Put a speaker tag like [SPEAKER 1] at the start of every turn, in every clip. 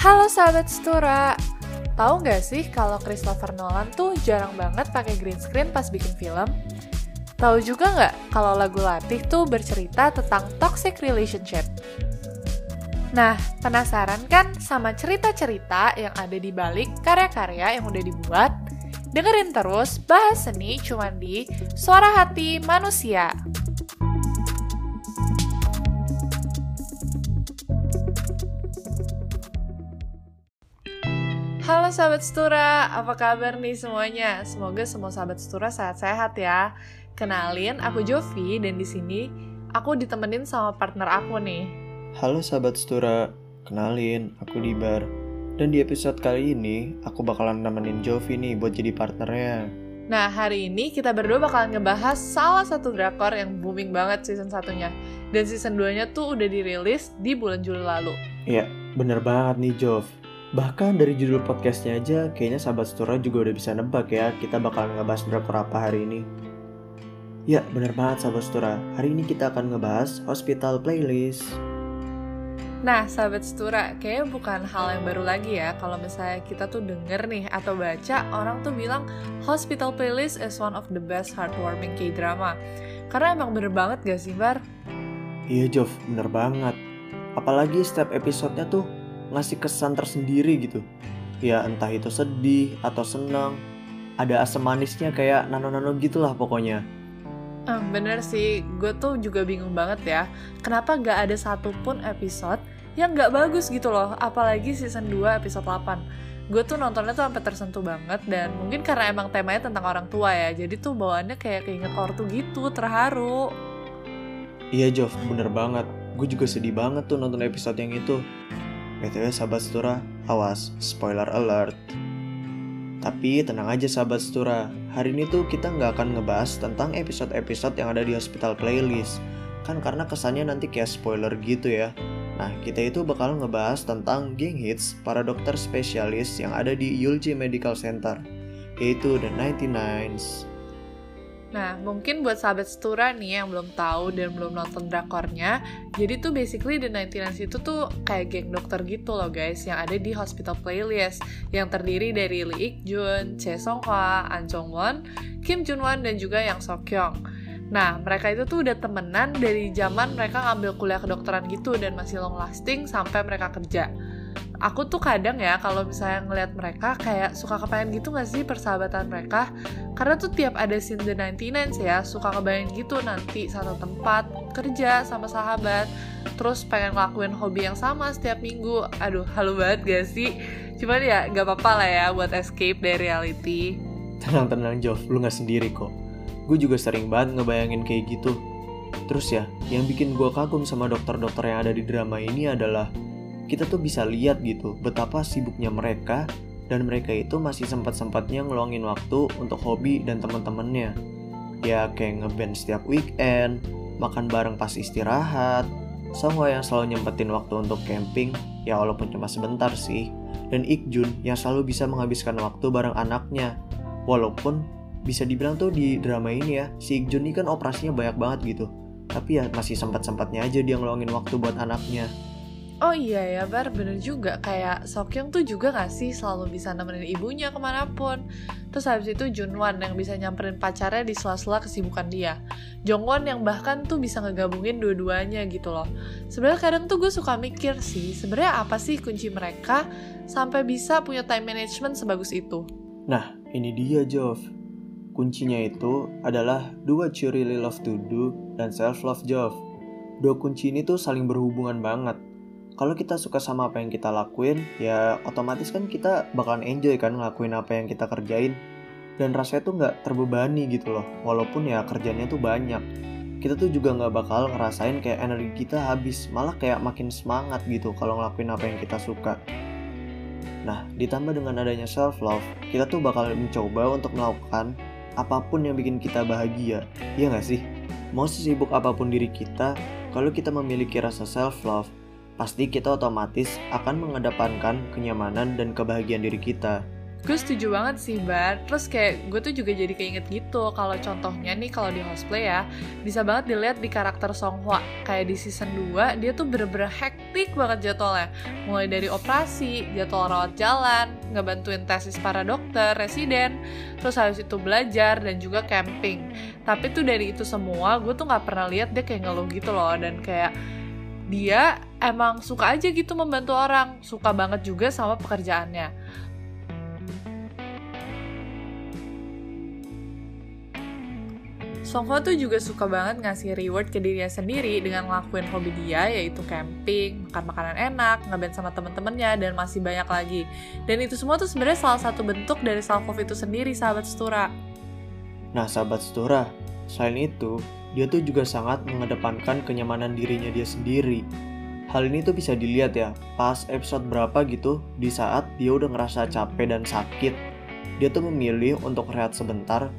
[SPEAKER 1] Halo sahabat Stura, tahu nggak sih kalau Christopher Nolan tuh jarang banget pakai green screen pas bikin film? Tahu juga nggak kalau lagu Latih tuh bercerita tentang toxic relationship? Nah, penasaran kan sama cerita-cerita yang ada di balik karya-karya yang udah dibuat? Dengerin terus bahas seni cuman di Suara Hati Manusia. Sahabat Stura, apa kabar nih semuanya? Semoga semua sahabat Stura sehat-sehat ya. Kenalin, aku Jovi dan di sini aku ditemenin sama partner aku nih.
[SPEAKER 2] Halo sahabat Stura, kenalin aku Dibar. Dan di episode kali ini aku bakalan nemenin Jovi nih buat jadi partnernya.
[SPEAKER 1] Nah, hari ini kita berdua bakalan ngebahas salah satu drakor yang booming banget season satunya. Dan season 2-nya tuh udah dirilis di bulan Juli lalu.
[SPEAKER 2] Iya, bener banget nih Jov. Bahkan dari judul podcastnya aja, kayaknya sahabat Stura juga udah bisa nebak ya kita bakalan ngebahas drakor apa hari ini. Ya, bener banget sahabat Stura. Hari ini kita akan ngebahas Hospital Playlist.
[SPEAKER 1] Nah, sahabat Stura, kayaknya bukan hal yang baru lagi ya kalau misalnya kita tuh denger nih atau baca orang tuh bilang Hospital Playlist is one of the best heartwarming K-drama. Karena emang bener banget gak sih, Bar?
[SPEAKER 2] Iya Jov, bener banget. Apalagi setiap episodenya tuh ngasih kesan tersendiri gitu. Ya entah itu sedih atau senang. Ada asam manisnya kayak nano-nano gitulah pokoknya.
[SPEAKER 1] Hmm, bener sih, gue tuh juga bingung banget ya. Kenapa gak ada satupun episode yang gak bagus gitu loh. Apalagi season 2 episode 8. Gue tuh nontonnya tuh sampai tersentuh banget dan mungkin karena emang temanya tentang orang tua ya. Jadi tuh bawaannya kayak keinget ortu gitu, terharu.
[SPEAKER 2] Iya Jov, bener banget. Gue juga sedih banget tuh nonton episode yang itu. BTW sahabat setura, awas, spoiler alert. Tapi tenang aja sahabat setura, hari ini tuh kita nggak akan ngebahas tentang episode-episode yang ada di hospital playlist. Kan karena kesannya nanti kayak spoiler gitu ya. Nah, kita itu bakal ngebahas tentang geng hits para dokter spesialis yang ada di Yulji Medical Center, yaitu The 99s.
[SPEAKER 1] Nah, mungkin buat sahabat Stura nih yang belum tahu dan belum nonton drakornya, jadi tuh basically The 99 itu tuh kayak geng dokter gitu loh guys, yang ada di Hospital Playlist, yang terdiri dari Lee Ik Jun, Chae Song Hwa, An Jong Won, Kim Jun Wan, dan juga Yang So Kyung. Nah, mereka itu tuh udah temenan dari zaman mereka ngambil kuliah kedokteran gitu dan masih long lasting sampai mereka kerja aku tuh kadang ya kalau misalnya ngeliat mereka kayak suka kepengen gitu gak sih persahabatan mereka? Karena tuh tiap ada scene The 99 ya suka kebayang gitu nanti satu tempat kerja sama sahabat terus pengen ngelakuin hobi yang sama setiap minggu. Aduh halu banget gak sih? Cuman ya gak apa-apa lah ya buat escape dari reality.
[SPEAKER 2] Tenang-tenang Jov, lu gak sendiri kok. Gue juga sering banget ngebayangin kayak gitu. Terus ya, yang bikin gue kagum sama dokter-dokter yang ada di drama ini adalah kita tuh bisa lihat gitu betapa sibuknya mereka dan mereka itu masih sempat-sempatnya ngeluangin waktu untuk hobi dan teman-temannya. Ya kayak ngeband setiap weekend, makan bareng pas istirahat, Songhwa yang selalu nyempetin waktu untuk camping, ya walaupun cuma sebentar sih. Dan Ikjun yang selalu bisa menghabiskan waktu bareng anaknya. Walaupun bisa dibilang tuh di drama ini ya, si Ikjun ini kan operasinya banyak banget gitu. Tapi ya masih sempat-sempatnya aja dia ngeluangin waktu buat anaknya.
[SPEAKER 1] Oh iya ya Bar, bener juga. Kayak Sokyung tuh juga gak sih selalu bisa nemenin ibunya ke mana pun? Terus habis itu Junwan yang bisa nyamperin pacarnya di sela-sela kesibukan dia. Jongwon yang bahkan tuh bisa ngegabungin dua-duanya gitu loh. Sebenarnya kadang tuh gue suka mikir sih sebenarnya apa sih kunci mereka sampai bisa punya time management sebagus itu?
[SPEAKER 2] Nah ini dia Jov. Kuncinya itu adalah do what you really love to do dan self-love Jov. Dua kunci ini tuh saling berhubungan banget kalau kita suka sama apa yang kita lakuin, ya otomatis kan kita bakalan enjoy kan ngelakuin apa yang kita kerjain. Dan rasanya tuh nggak terbebani gitu loh, walaupun ya kerjanya tuh banyak. Kita tuh juga nggak bakal ngerasain kayak energi kita habis, malah kayak makin semangat gitu kalau ngelakuin apa yang kita suka. Nah, ditambah dengan adanya self-love, kita tuh bakal mencoba untuk melakukan apa pun yang bikin kita bahagia. Iya nggak sih? Mau sesibuk apa pun diri kita, kalau kita memiliki rasa self-love, pasti kita otomatis akan mengedepankan kenyamanan dan kebahagiaan diri kita.
[SPEAKER 1] gue setuju banget sih Bar. Terus kayak gue tuh juga jadi keinget gitu kalau contohnya nih kalau di cosplay ya bisa banget dilihat di karakter Songhua kayak di season 2 dia tuh bener-bener hektik banget jadwalnya. Mulai dari operasi jadwal rawat jalan ngebantuin tesis para dokter residen terus habis itu belajar dan juga camping. Tapi tuh dari itu semua gue tuh nggak pernah lihat dia kayak ngeluh gitu loh dan kayak dia emang suka aja gitu membantu orang suka banget juga sama pekerjaannya Songho tuh juga suka banget ngasih reward ke dirinya sendiri dengan ngelakuin hobi dia yaitu camping, makan makanan enak, ngeband sama temen-temennya, dan masih banyak lagi. Dan itu semua tuh sebenarnya salah satu bentuk dari self love itu sendiri, sahabat Setura.
[SPEAKER 2] Nah, sahabat Setura, selain itu, dia tuh juga sangat mengedepankan kenyamanan dirinya dia sendiri. Hal ini tuh bisa dilihat ya, pas episode berapa gitu, di saat dia udah ngerasa capek dan sakit, dia tuh memilih untuk rehat sebentar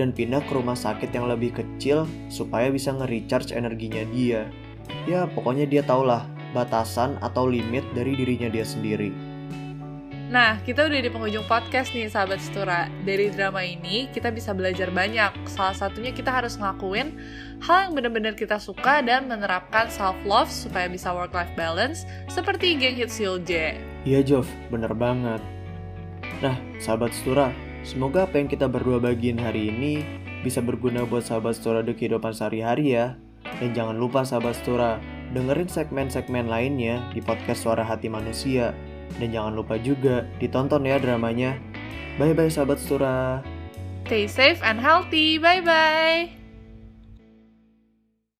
[SPEAKER 2] dan pindah ke rumah sakit yang lebih kecil supaya bisa nge-recharge energinya dia. Ya, pokoknya dia tahulah batasan atau limit dari dirinya dia sendiri.
[SPEAKER 1] Nah, kita udah di penghujung podcast nih, sahabat setura. Dari drama ini, kita bisa belajar banyak. Salah satunya kita harus ngelakuin hal yang benar-benar kita suka dan menerapkan self-love supaya bisa work-life balance, seperti geng hit J.
[SPEAKER 2] Iya, Jov. Bener banget. Nah, sahabat setura, Semoga apa yang kita berdua bagiin hari ini bisa berguna buat sahabat Stora di kehidupan sehari-hari ya. Dan jangan lupa sahabat Stora, dengerin segmen-segmen lainnya di podcast Suara Hati Manusia. Dan jangan lupa juga ditonton ya dramanya. Bye-bye sahabat Stora.
[SPEAKER 1] Stay safe and healthy. Bye-bye.